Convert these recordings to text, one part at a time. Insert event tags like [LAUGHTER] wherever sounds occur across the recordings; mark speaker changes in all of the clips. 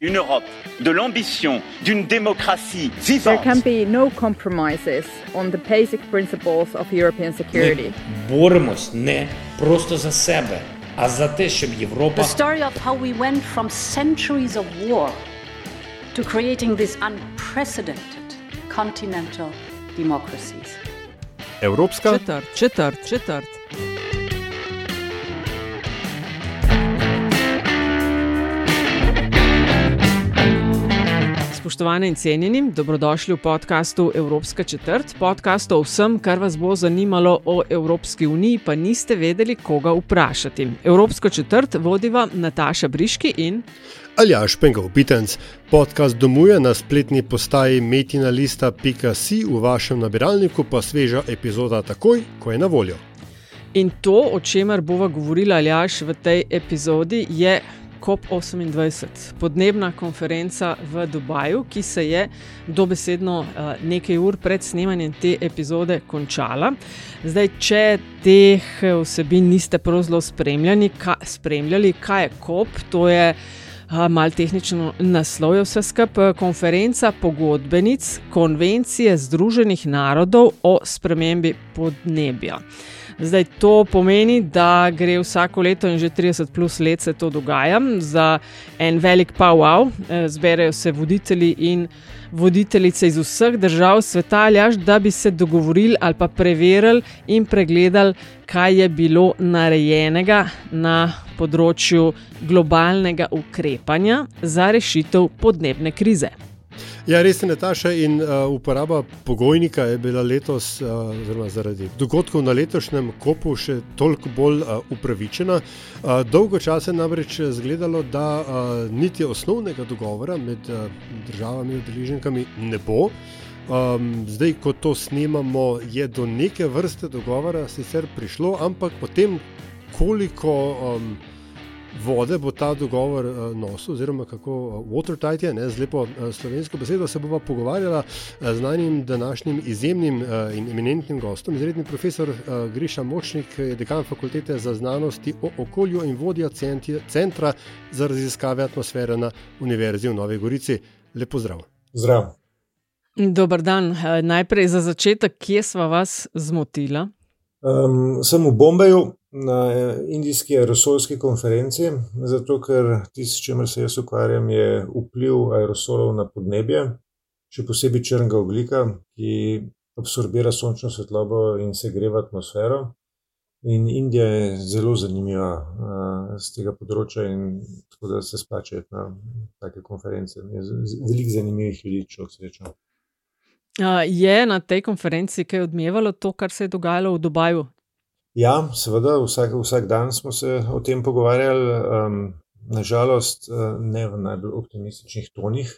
Speaker 1: une Europe de l'ambition d'une démocratie
Speaker 2: There
Speaker 1: vivante.
Speaker 2: can be no compromises on the basic principles of European security.
Speaker 3: Ми боремось не просто за себе, а за те, щоб Європа
Speaker 4: The story of how we went from centuries of war to creating these unprecedented continental democracies.
Speaker 5: Evropska
Speaker 6: Četrt, četrt, četrt. Spoštovane in cenjeni, dobrodošli v podkastu Evropska četrt, podcast o vsem, kar vas bo zanimalo o Evropski uniji, pa niste vedeli, koga vprašati. Evropsko četrt vodiva Nataša Briški in
Speaker 5: Aljaš Pengov Bitenc. Podcast domuje na spletni postaji metinalista.si, v vašem nabiralniku pa sveža epizoda takoj, ko je na voljo.
Speaker 6: In to, o čemer bova govorila Aljaš v tej epizodi, je COP28, podnebna konferenca v Dubaju, ki se je dobesedno eh, nekaj ur pred snemanjem te epizode končala. Zdaj, če teh eh, vsebin niste prav zelo spremljali, kaj, spremljali, kaj je COP, to je. Mal tehnično naslov je vse skupaj konferenca pogodbenic Konvencije Združenih narodov o spremembi podnebja. Zdaj to pomeni, da gre vsako leto in že 30 plus let se to dogaja za en velik pow-wow, zberejo se voditelji in voditeljice iz vseh držav sveta, aljaš, da bi se dogovorili ali pa preverili in pregledali, kaj je bilo narejenega na področju globalnega ukrepanja za rešitev podnebne krize.
Speaker 5: Ja, res je, Nataša, in uh, uporaba pogojnika je bila letos, uh, zaradi dogodkov na letošnjem kopu, še toliko bolj uh, upravičena. Uh, dolgo časa je namreč zgledalo, da uh, niti osnovnega dogovora med uh, državami in udeleženkami ne bo. Um, zdaj, ko to snemamo, je do neke vrste dogovora sicer prišlo, ampak o tem, koliko. Um, vode bo ta dogovor uh, nosil, oziroma kako uh, watertight je, ne, z lepo uh, slovensko besedo, se bomo pogovarjali uh, z najnim današnjim izjemnim in eminentnim gostom, izredni profesor Griša Močnik, je dekan fakultete za znanosti o okolju in vodja centra za raziskave atmosfere na Univerzi v Novi Gorici. Lepo zdrav.
Speaker 7: Zdrav.
Speaker 6: Dobar dan. Najprej za začetek, kje smo vas zmotila?
Speaker 7: Um, sem v Bombeju na indijski aerosolski konferenci, zato ker tisto, s čimer se jaz ukvarjam, je vpliv aerosolov na podnebje, še posebej črnega oglika, ki absorbira sončno svetlobo in se greva atmosfero. In Indija je zelo zanimiva uh, z tega področja, in tako da se splačajo na take konference. Veliko zanimivih ljudi, če srečam.
Speaker 6: Uh, je na tej konferenci kaj odmevalo to, kar se je dogajalo v Dubaju?
Speaker 7: Ja, seveda, vsak, vsak dan smo se o tem pogovarjali, um, nažalost, ne v najbolj optimističnih tonih,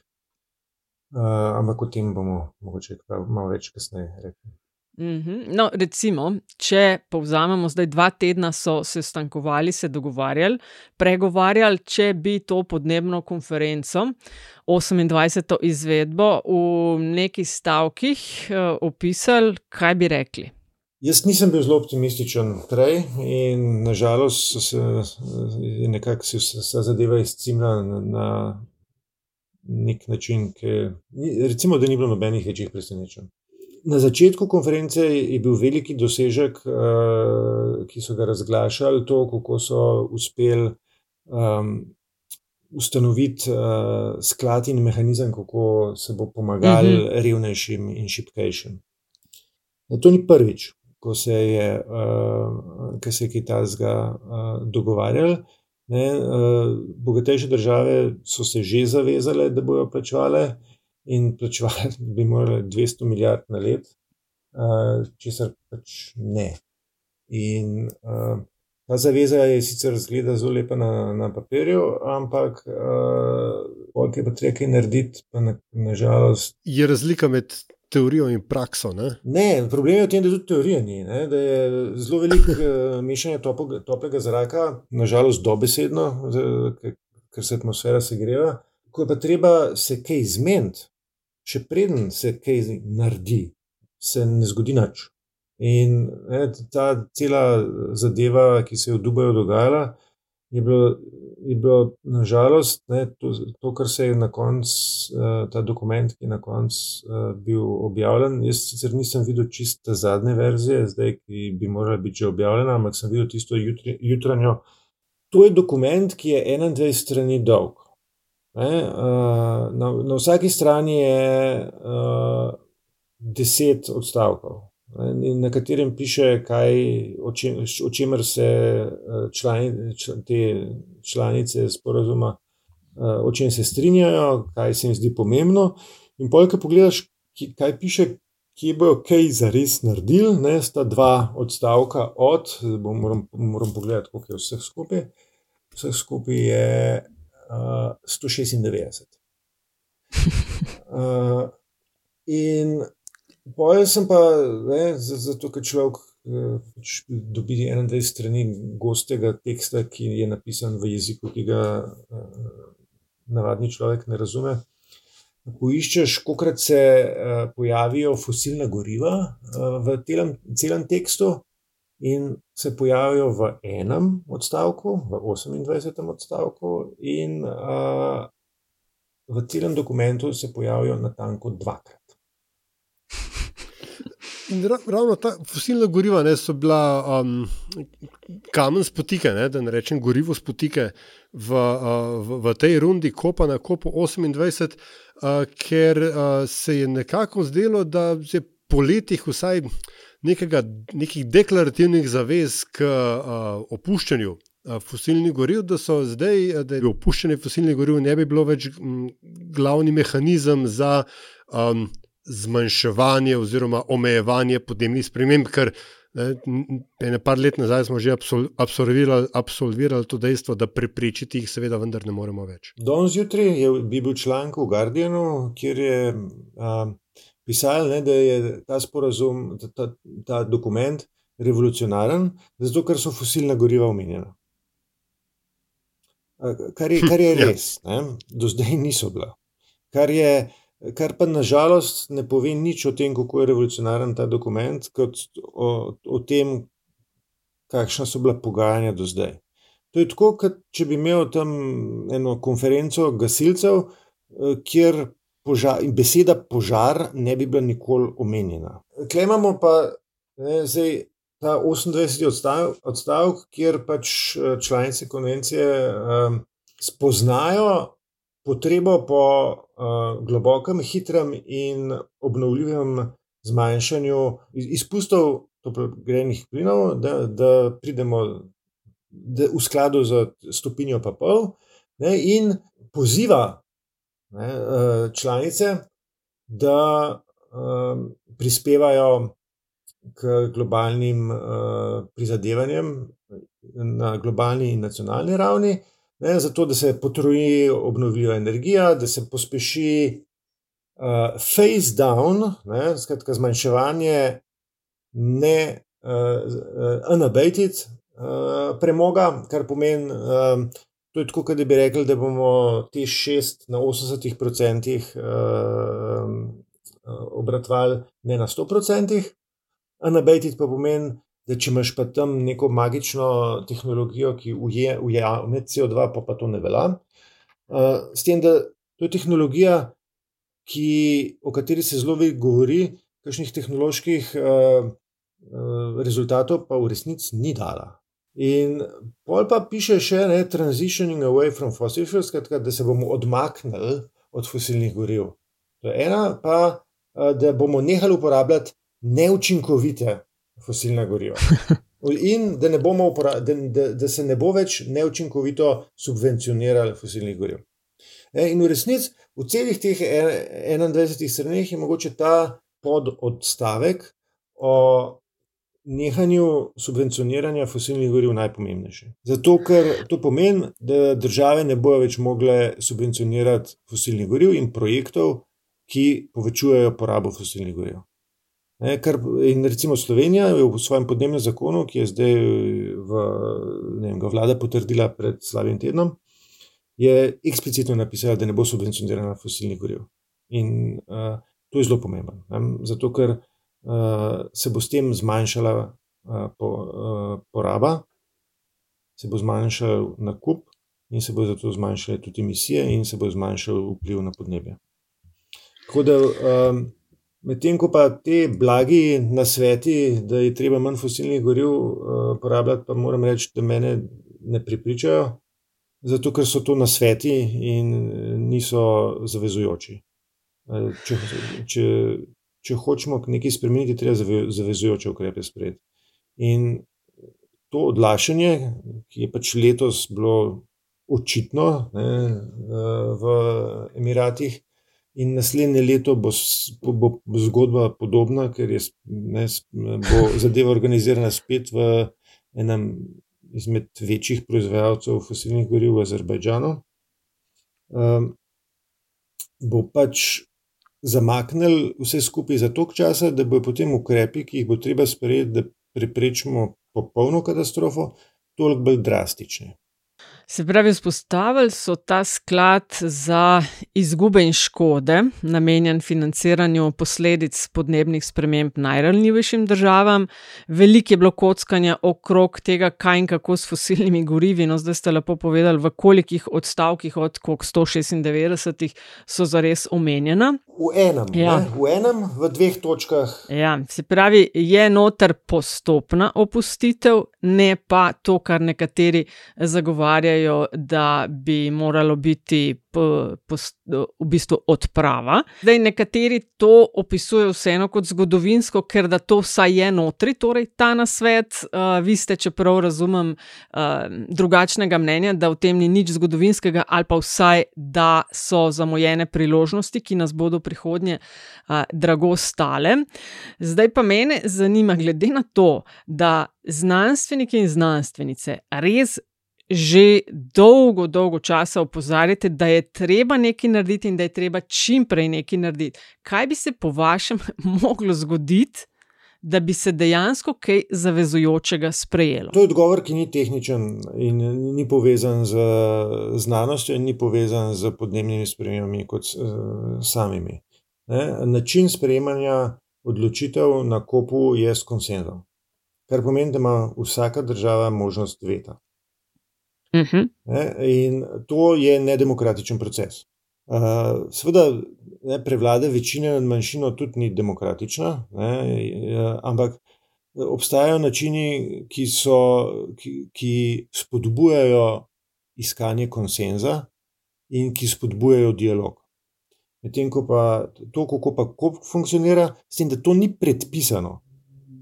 Speaker 7: uh, ampak o tem bomo mogoče malo več kasneje rekli.
Speaker 6: Mm -hmm. no, recimo, če povzamemo, zdaj dva tedna so se stankovali, se dogovarjali, pregovarjali, če bi to podnebno konferenco, 28. izvedbo, v nekih stavkih uh, opisali, kaj bi rekli.
Speaker 7: Jaz nisem bil zelo optimističen prej, in nažalost se je nekako vsa zadeva izcimila na, na nek način, ki, recimo, da ni bilo nobenih večjih presenečenj. Na začetku konference je bil veliki dosežek, uh, ki so ga razglašali, to, kako so uspeli um, ustanoviti uh, sklad in mehanizem, kako se bo pomagali uh -huh. revnejšim in šipkejšim. To ni prvič, ko se je, uh, se je Kitajska uh, dogovarjal. Ne, uh, bogatejše države so se že zavezale, da bodo plačevale in plačevali [LAUGHS] bi morali 200 milijard na let, uh, česar pač ne. In uh, ta zaveza je sicer zgleda zelo lepa na, na papirju, ampak uh, kaj pa treba kaj narediti, pa nažalost.
Speaker 5: Na je razlika med teorijo in prakso? Ne,
Speaker 7: ne problem je v tem, da tudi teorija ni. Ne? Da je zelo veliko uh, mešanja toplega, toplega zraka, nažalost dobesedno, ker se atmosfera segreva. Ko je pa treba se kaj izmeniti, še preden se kaj naredi, se ne zgodi nič. In ne, ta cela zadeva, ki se je v Dubaju dogajala, je bilo, je bilo nažalost ne, to, to, kar se je na koncu, uh, ta dokument, ki je na koncu uh, bil objavljen. Jaz sicer nisem videl čiste zadnje verzije, zdaj, ki bi morala biti že objavljena, ampak sem videl tisto jutri, jutranjo. To je dokument, ki je 21 strani dolg. Ne, uh, na, na vsaki strani je uh, 10 odstavkov na katerem piše, kaj, o, čem, o čemer se eh, člani, te članice sporozuma, eh, o čem se strinjajo, kaj se jim zdi pomembno. In pojjo, ki pogledaš, kaj piše, kje bojo kaj za res naredili, ne, sta dva odstavka od, bom, moram, moram pogledati, koliko je vseh skupaj. Vseh skupaj je uh, 196. Uh, in Pojem sem pa, ne, zato ker človek eh, pač dobi 21 strani gostega teksta, ki je napisan v jeziku, ki ga eh, navadni človek ne razume. Poiščeš, koliko se eh, pojavijo fosilna goriva v telem, celem tekstu, in se pojavijo v enem odstavku, v 28. odstavku, in v celem dokumentu se pojavijo na tanko dvakrat.
Speaker 5: In ravno ta fosilna goriva ne, so bila um, kamen spotike, ne, da ne rečem gorivo spotike v, uh, v, v tej rundi, kopa na kopu 28, uh, ker uh, se je nekako zdelo, da je po letih vsaj nekega, nekih deklarativnih zavez k uh, opuščanju. Fosilni goriv, da so zdaj, da je opuščanje fosilnih goriv, ne bi bilo več glavni mehanizem za um, zmanjševanje oziroma omejevanje podnebnih sprememb, ker ne par let nazaj smo že absolvirali, absolvirali to dejstvo, da preprečiti jih seveda vendar ne moremo več.
Speaker 7: Danes zjutraj je bil članek v Guardianu, kjer je a, pisal, ne, da je ta sporazum, ta, ta, ta dokument revolucionaren, zato ker so fosilna goriva omenjena. Kar je, kar je res, ne, do zdaj niso bila. Kar je, Kar pa nažalost ne pove nič o tem, kako je revolucionaren ta dokument, kot o, o tem, kakšna so bila pogajanja do zdaj. To je tako, kot če bi imel tam eno konferenco gasilcev, eh, kjer požar, beseda požar ne bi bila nikoli omenjena. Klej imamo pa ne, zdaj ta 28. odstavek, odstavek, kjer pač eh, članice konvencije um, spoznajo potrebo po uh, globokem, hitrem in obnovljivem zmanjšanju izpustov toplogrednih plinov, da, da pridemo da v skladu z stopinjo pa pol, ne, in poziva ne, uh, članice, da uh, prispevajo k globalnim uh, prizadevanjem na globalni in nacionalni ravni ne, zato da se potroji obnovljiva energija, da se pospeši uh, phase down, ne, skratka zmanjševanje ne uh, unabated uh, premoga, kar pomeni, uh, to je tako, da bi rekli, da bomo te 6 na 80 odstotkih uh, obratovali, ne na 100 odstotkih. Unabated pa pomeni, Da, če imaš pa tam neko magično tehnologijo, ki ujame CO2, pa, pa to ne velja. Uh, s tem, da to je tehnologija, ki, o kateri se zelo veliko govori, kakšnih tehnoloških uh, uh, rezultatov pa v resnici ni dala. In pol pa piše še ne, transitioning away from fossil fuels, skratka, da se bomo odmaknili od fosilnih goriv. To je ena, pa da bomo nehali uporabljati neučinkovite fosilna goriva. [LAUGHS] In da, da, da, da se ne bo več neučinkovito subvencioniralo fosilnih goriv. E, in v resnici, v celih teh 21 straneh je mogoče ta pododstavek o nehanju subvencioniranja fosilnih goriv najpomembnejši. Zato, ker to pomeni, da države ne bodo več mogle subvencionirati fosilnih goriv in projektov, ki povečujejo porabo fosilnih goriv. Ne, kar, in recimo Slovenija je v svojem podnebnem zakonu, ki je zdaj v, vem, vlada potrdila pred slabim tednom, je eksplicitno napisala, da ne bo subvencionirana fosilnih goriv. In uh, to je zelo pomembno, ne, zato ker uh, se bo s tem zmanjšala uh, po, uh, poraba. se bo zmanjšal nakup in se bo zato zmanjšale tudi emisije in se bo zmanjšal vpliv na podnebje. Tako da, um, medtem ko pa te blagi na sveti, da je treba manj fosilnih goriv uh, porabljati, pa moram reči, da mene ne pripričajo, zato ker so to na sveti in niso zavezujoči. Če, če, če hočemo nekaj spremeniti, treba zavezujoče ukrepe sprejeti. In to odlašanje, ki je pač letos bilo očitno ne, v Emiratih, in naslednje leto bo, bo, zgodba podobna, ker je, ne, bo [LAUGHS] zadeva organizirana spet v enem izmed večjih proizvajalcev fosilnih goriv v Azerbajdžanu. Um, bo pač zamaknili vse skupaj za toliko časa, da bo potem ukrepi, ki jih bo treba sprejeti, da preprečimo popolno katastrofo, toliko bolj drastični.
Speaker 6: Se pravi, vzpostavili so ta sklad za izgube in škode, namenjen financiranju posledic podnebnih sprememb najranljivejšim državam. Veliko je bilo kockanja okrog tega, kaj in kako s fosilnimi gorivi. No, zdaj ste lepo povedali, v kolikih odstavkih od 196 so zares omenjena.
Speaker 7: V enem, ja. v enem, v dveh točkah.
Speaker 6: Ja, se pravi, je noter postopna opustitev, ne pa to, kar nekateri zagovarjajo, da bi moralo biti v bistvu odprava. Zdaj, nekateri to opisujejo vseeno kot zgodovinsko, ker da to vsaj je notri, torej ta nasvet. Uh, vi ste, čeprav razumem, uh, drugačnega mnenja, da v tem ni nič zgodovinskega, ali pa vsaj, da so zamujene priložnosti, ki nas bodo prihodnje uh, drago stale. Zdaj pa mene zanima, glede na to, da znanstveniki in znanstvenice res že dolgo, dolgo časa opozarjate, da je treba nekaj narediti in da je treba čim prej nekaj narediti. Kaj bi se po vašem [LAUGHS] moglo zgoditi? Da bi se dejansko kaj zavezujočega sprejelo.
Speaker 7: To je odgovor, ki ni tehničen in ni povezan z znanostjo, in ni povezan z podnebnimi spremembami kot uh, samimi. Ne? Način sprejemanja odločitev na kopu je s konsenzom, kar pomeni, da ima vsaka država možnost veta. Uh mhm. -huh. In to je nedemokratičen proces. Uh, Sveda, ne, prevlada večine nad manjšino tudi ni demokratična, ne, ampak obstajajo načini, ki, so, ki, ki spodbujajo iskanje konsenza in ki spodbujajo dialog. Medtem ko pa to, kako pa kop funkcionira, s tem, da to ni predpisano,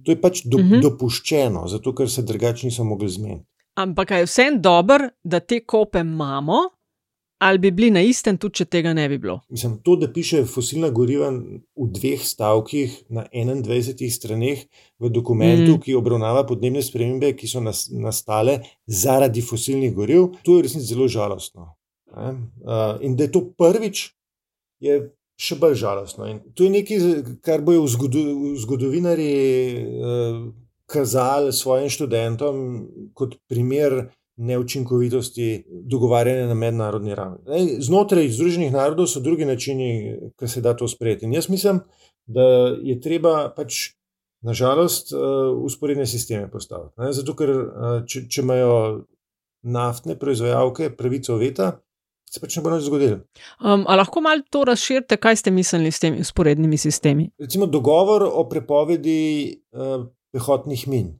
Speaker 7: to je pač do, uh mhm. -huh. dopuščeno, zato ker se drugače niso mogli zmeniti.
Speaker 6: Ampak je vseeno dobro, da te kope imamo, ali bi bili na istem, tudi če tega ne bi bilo?
Speaker 7: Mislim, to, da piše fosilna goriva v dveh stavkih na 21 straneh v dokumentu, mm. ki obravnava podnebne spremembe, ki so nas, nastale zaradi fosilnih goriv, to je resnici zelo žalostno. Uh, in da je to prvič, je še bolj žalostno. In to je nekaj, kar bojo zgodovinari. Kazali svojim študentom kot primer neučinkovitosti dogovarjanja na mednarodni ravni. Znotraj Združenih narodov so drugi načini, ki se da to sprejeti. In jaz mislim, da je treba pač. Nažalost, usporedne sisteme postaviti. Ne? Zato, ker če, če imajo naftne proizvajalke pravico veta, se pač ne bo nič zgodilo.
Speaker 6: Um, lahko malo to razširite, kaj ste mislili s temi usporednimi sistemi?
Speaker 7: Recimo dogovor o prepovedi uh, pehotnih min.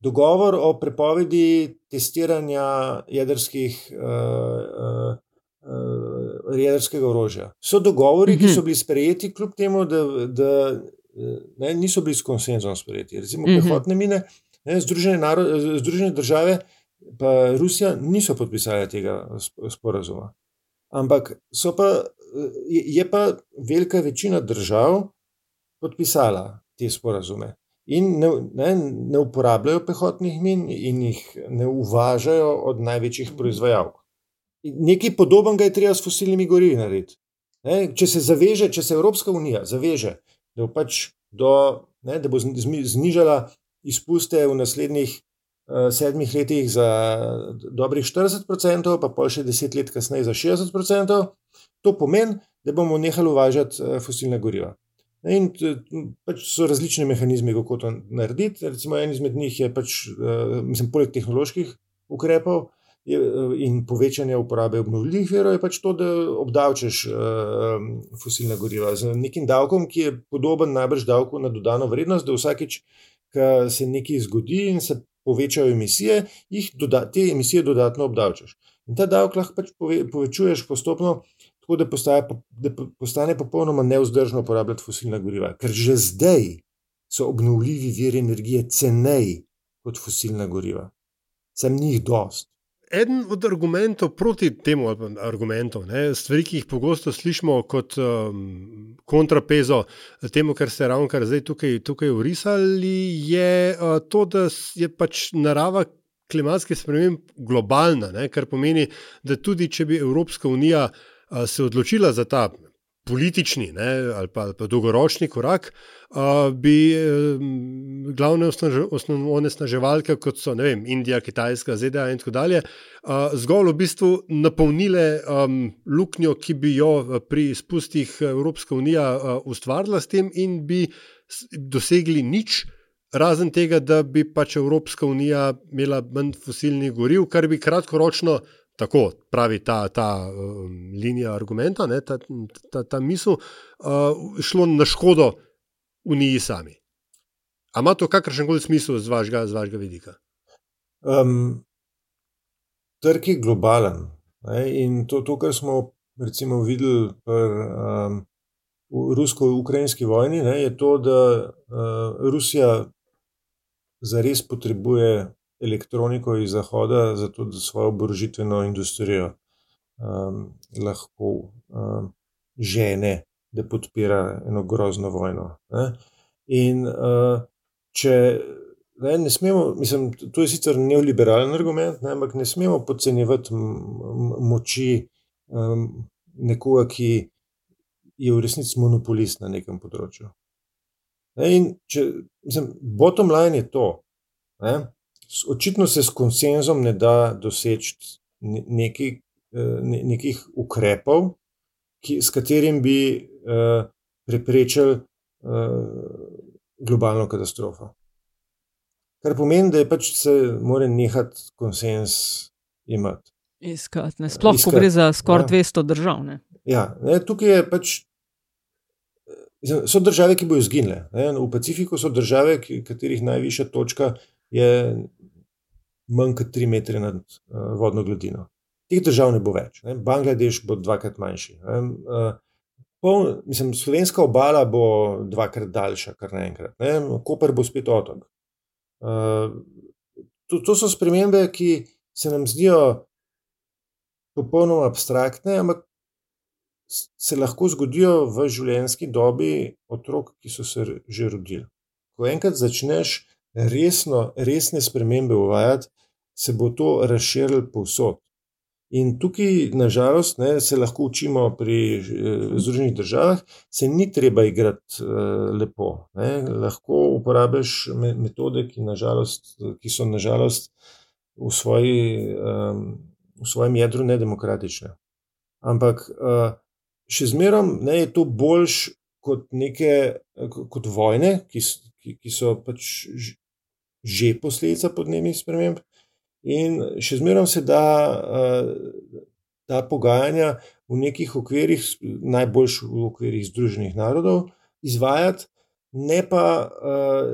Speaker 7: Dogovor o prepovedi testiranja jedrskih, uh, uh, jedrskega orožja. So dogovori, ki so mhm. bili sprejeti, kljub temu, da, da ne, niso bili s konsenzom sprejeti. Recimo mhm. pehotne mine, ne, združene, narod, združene države, pa Rusija niso podpisali tega sporazuma. Ampak pa, je pa velika večina držav podpisala te sporazume in ne, ne, ne uporabljajo pehotnih min in jih ne uvažajo od največjih proizvajalk. Nekaj podobnega je treba s fosilnimi gorivi narediti. Ne, če se zaveže, če se Evropska unija zaveže, da bo, pač do, ne, da bo znižala izpuste v naslednjih uh, sedmih letih za dobrih 40%, pa pol še deset let kasneje za 60%, to pomeni, da bomo nehali uvažati uh, fosilna goriva. In pač so različni mehanizmi, kako to narediti. Recimo, en izmed njih je, pač, uh, mislim, poleg tehnoloških ukrepov je, in povečanja uporabe obnovljivih verov je pač to, da obdavčiš uh, fosilna goriva z nekim davkom, ki je podoben najbrž davku na dodano vrednost, da vsakeč, ko se nekaj zgodi in se povečajo emisije, jih doda, te emisije dodatno obdavčiš. In ta davek lahko pač pove, povečuješ postopno, tako da, postaje, da postane popolnoma neuzdržno uporabljati fosilna goriva. Ker že zdaj so obnovljivi viri energije ceneji kot fosilna goriva. Sem njih dost.
Speaker 5: Eden od argumentov proti temu, argumentov, ne, stvari, ki jih pogosto slišimo kot um, kontrapezo temu, kar ste ravno kar zdaj tukaj, tukaj urisali, je uh, to, da je pač narava klimatske spremembe globalna, ne, kar pomeni, da tudi če bi Evropska unija uh, se odločila za ta politični ne, ali, pa, ali pa dolgoročni korak, uh, bi um, glavne onesnaževalke, kot so vem, Indija, Kitajska, ZDA in tako dalje, uh, zgolj v bistvu napolnile um, luknjo, ki bi jo pri izpustih Evropska unija uh, ustvarila s tem, in bi dosegli nič. Razen tega, da bi pač Evropska unija imela manj fosilnih goriv, kar bi kratkoročno tako pravi ta, ta um, linija argumenta, ne, ta, ta, ta misel, uh, šlo na škodo Uniji sami. Ali ima to kakršen koli smisel z vašega, z vašega vidika?
Speaker 7: Um, trg je globalen. Ne, in to, to, kar smo recimo videli pri um, rusko-ukrajinski vojni, ne, je to, da uh, Rusija zares potrebuje elektroniko iz Zahoda, zato da svojo oborožitveno industrijo um, lahko um, žene, da podpira eno grozno vojno. Ne? In uh, če ne, ne smemo, mislim, to je sicer neoliberalen argument, ne, ampak ne smemo podcenjevati moči um, nekoga, ki je v resnici monopolist na nekem področju. Ne, in če, mislim, bottom line je to. Ne, Očitno se s konsenzom ne da doseči neki, eh, nekih ukrepov, ki, s katerim bi uh, preprečili uh, globalno katastrofo. Kar pomeni, da je pač se mora nehati konsens imeti.
Speaker 6: Iskati, Sploh, Iskat, ko gre za skoraj ja. 200 držav. Ne?
Speaker 7: Ja, ne, tukaj je pač. So države, ki bodo izginile. V Pacifiku so države, katerih najvišja točka je manj kot 3 metre nad uh, vodno gladino. Teh držav ne bo več. Ne? Bangladeš bo dvakrat manjši. Uh, pol, mislim, slovenska obala bo dvakrat daljša, kar naenkrat. Koper bo spet otok. Uh, to, to so spremembe, ki se nam zdijo popolnoma abstraktne, ampak se lahko zgodijo v življenjski dobi otrok, ki so se že rodili. Ko enkrat začneš resno, resne spremembe uvajati, se bo to razširilo povsod. In tukaj, nažalost, ne, se lahko učimo pri eh, Združenih državah, se ni treba igrati uh, lepo. Ne. Lahko uporabiš metode, ki, nažalost, ki so nažalost v, svoji, um, v svojem jedru nedemokratične. Ampak uh, še zmeraj ne, je to boljš kot neke kot vojne, ki, ki, ki so pač že posledica podnebnih sprememb. In še zmeraj se da ta pogajanja v nekih okvirih, najboljš v okvirih Združenih narodov, izvajati, ne pa,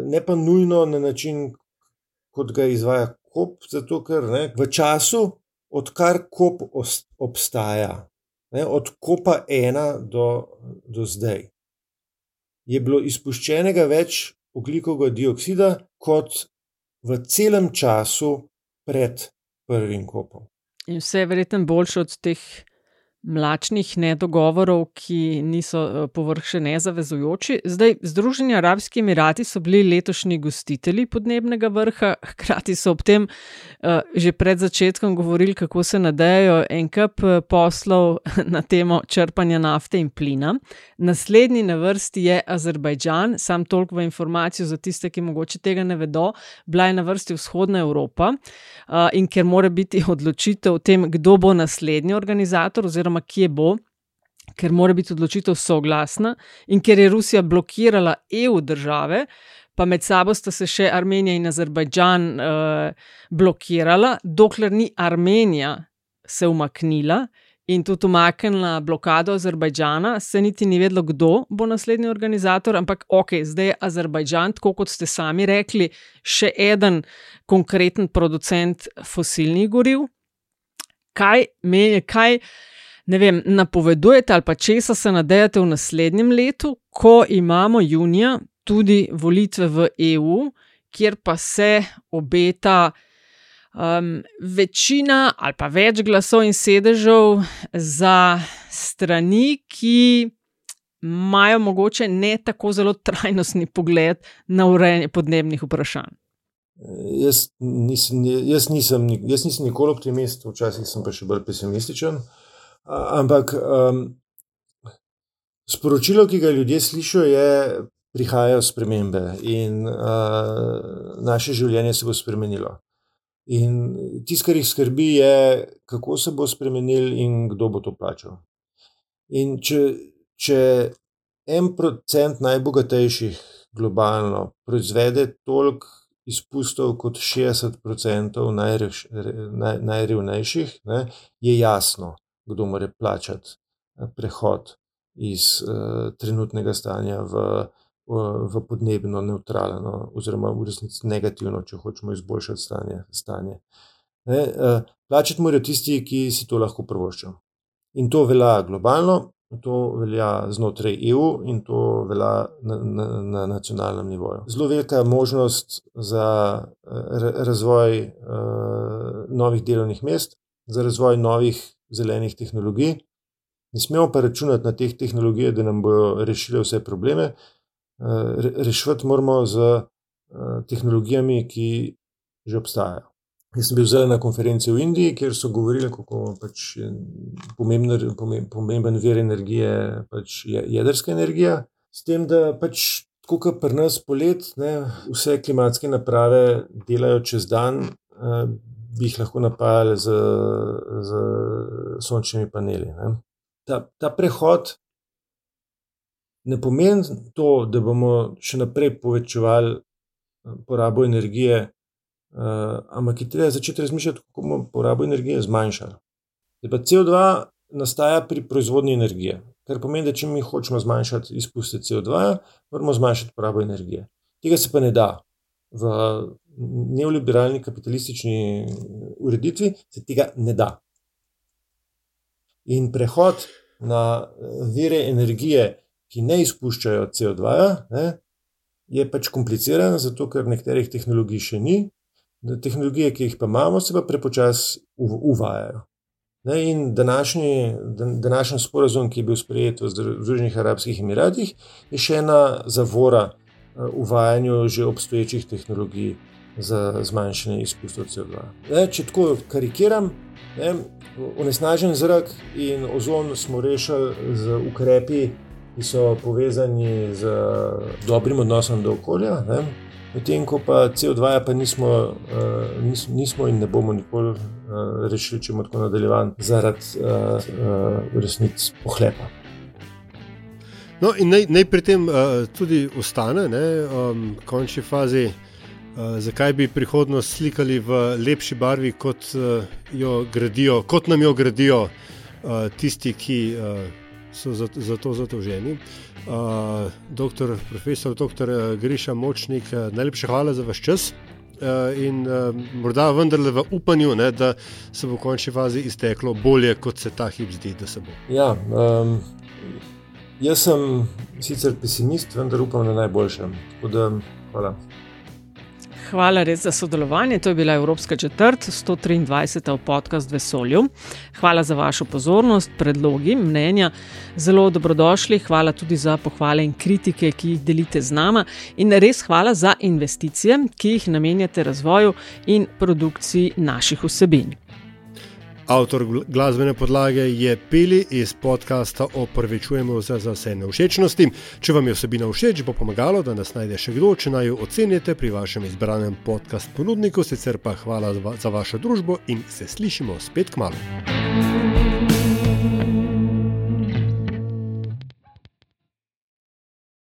Speaker 7: ne pa nujno na način, kot ga izvaja KOP, zato ker ne, v času, odkar KOP obstaja, ne, od KOPA ena do, do zdaj, je bilo izpuščenega več oglikovega dioksida kot v celem času pred prvim kopom.
Speaker 6: In vse je verjetno boljše od teh mlačnih nedogovorov, ki niso eh, povrh še nezavezujoči. Zdaj, Združeni arabski emirati so bili letošnji gostitelji podnebnega vrha, [LAUGHS] hkrati so ob tem uh, že pred začetkom govorili, kako se nadejajo en kup eh, poslov [LAUGHS] na temo črpanja nafte in plina. Naslednji na vrsti je Azerbajdžan, sam toliko v informacijo za tiste, ki mogoče tega ne vedo, bila je na vrsti vzhodna Evropa uh, in ker mora biti odločitev o tem, kdo bo naslednji organizator oziroma oziroma kje bo, ker mora biti odločitev soglasna in ker je Rusija blokirala EU države, pa med sabo sta se še Armenija in Azerbajdžan uh, blokirala, dokler ni Armenija se umaknila in tudi umaknila blokado Azerbajdžana, se niti ni vedelo, kdo bo naslednji organizator, ampak ok, zdaj je Azerbajdžan, tako kot ste sami rekli, še eden konkreten producent fosilnih goriv. Kaj meni, kaj ne vem, napovedujete ali pa česa se nadejate v naslednjem letu, ko imamo junija tudi volitve v EU, kjer pa se obeta um, večina ali pa več glasov in sedežev za strani, ki imajo mogoče ne tako zelo trajnostni pogled na urejanje podnebnih vprašanj.
Speaker 7: Jaz nisem, jaz, nisem, jaz nisem nikoli optimist, včasih sem pa še bolj pesimističen. Ampak um, sporočilo, ki ga ljudje slišijo, je, prihajajo spremembe in uh, naše življenje se bo spremenilo. In tisto, kar jih skrbi, je, kako se bo spremenil in kdo bo to plačal. In če, če en procent najbogatejših globalno proizvede toliko izpustov kot 60% najrev, naj, najrevnejših, ne, je jasno, kdo mora plačati eh, prehod iz uh, trenutnega stanja v v podnebno neutralno, oziroma v resnici negativno, če hočemo izboljšati stanje. stanje. Ne, eh, plačati morajo tisti, ki si to lahko prvoščijo. In to velja globalno, to velja znotraj EU in to velja na, na, na nacionalnem nivoju. Zelo velika možnost za razvoj uh, novih delovnih mest, za razvoj novih zelenih tehnologij. Ne smemo pa računati na teh tehnologije, da nam bodo rešile vse probleme, rešiti moramo z eh, tehnologijami, ki že obstajajo. Jaz sem bil zelo na konferenci v Indiji, kjer so govorili, kako pač je pomemben, pomemben vir energije pač jedrska energija. S tem, da pač tako kot pri nas polet, ne, vse klimatske naprave delajo čez dan, eh, bi jih lahko napajali z, z sončnimi paneli. Ta, ta prehod ne pomeni to, da bomo še naprej povečevali eh, porabo energije, uh, ampak je treba začeti razmišljati, kako bomo porabo energije zmanjšali. Pa CO2 nastaja pri proizvodnji energije, kar pomeni, da če mi hočemo zmanjšati izpuste CO2, moramo zmanjšati porabo energije. Tega se pa ne da. V neoliberalni kapitalistični ureditvi se tega ne da. In prehod na vire energije, ki ne izpuščajo CO2, ne, je pač kompliciran, zato ker nekaterih tehnologij še ni, tehnologije, ki jih pa imamo, se pa prepočasi uvajajo. Ne, in današnji, današnji sporozum, ki je bil sprejet v Združenih arabskih emiratih, je še ena zavora eh, uvajanju že obstoječih tehnologij za zmanjšanje izpustov CO2. Ne, če tako karikiram, ne, onesnažen zrak in ozon smo rešili z ukrepi ki so povezani z dobrim odnosom do okolja. Medtem ko pa CO2, pa nismo, uh, nismo in ne bomo nikoli uh, rešili, če bomo tako nadaljevali, zaradi uh, uh, resnic pohlepa.
Speaker 5: No, in naj, naj pri tem uh, tudi ostane, v um, končni fazi, uh, zakaj bi prihodnost slikali v lepši barvi, kot, uh, gradijo, kot nam jo gradijo uh, tisti, ki. Uh, so za, za to zadolženi. Uh, doktor, profesor, uh, Griša Močnik, uh, najlepša hvala za vaš čas. Uh, in uh, morda vendarle v upanju, ne, da se bo v končni fazi izteklo bolje, kot se ta hip zdi, da se bo.
Speaker 7: Ja, um, jaz sem sicer pesimist, vendar upam na najboljše. Hvala.
Speaker 6: Hvala res za sodelovanje. To je bila Evropska četrt, 123. podcast Vesolju. Hvala za vašo pozornost, predlogi, mnenja. Zelo dobrodošli. Hvala tudi za pohvale in kritike, ki jih delite z nama. In res hvala za investicije, ki jih namenjate razvoju in produkciji naših vsebin.
Speaker 5: Avtor glasbene podlage je Pili iz podcasta Opravičujemo za, za vse neušečnosti. Če vam je vsebina všeč, bo pomagalo, da nas najde še kdo, če naj jo ocenite pri vašem izbranem podcast ponudniku. Sicer pa hvala za vašo družbo in se slišimo spet k malu.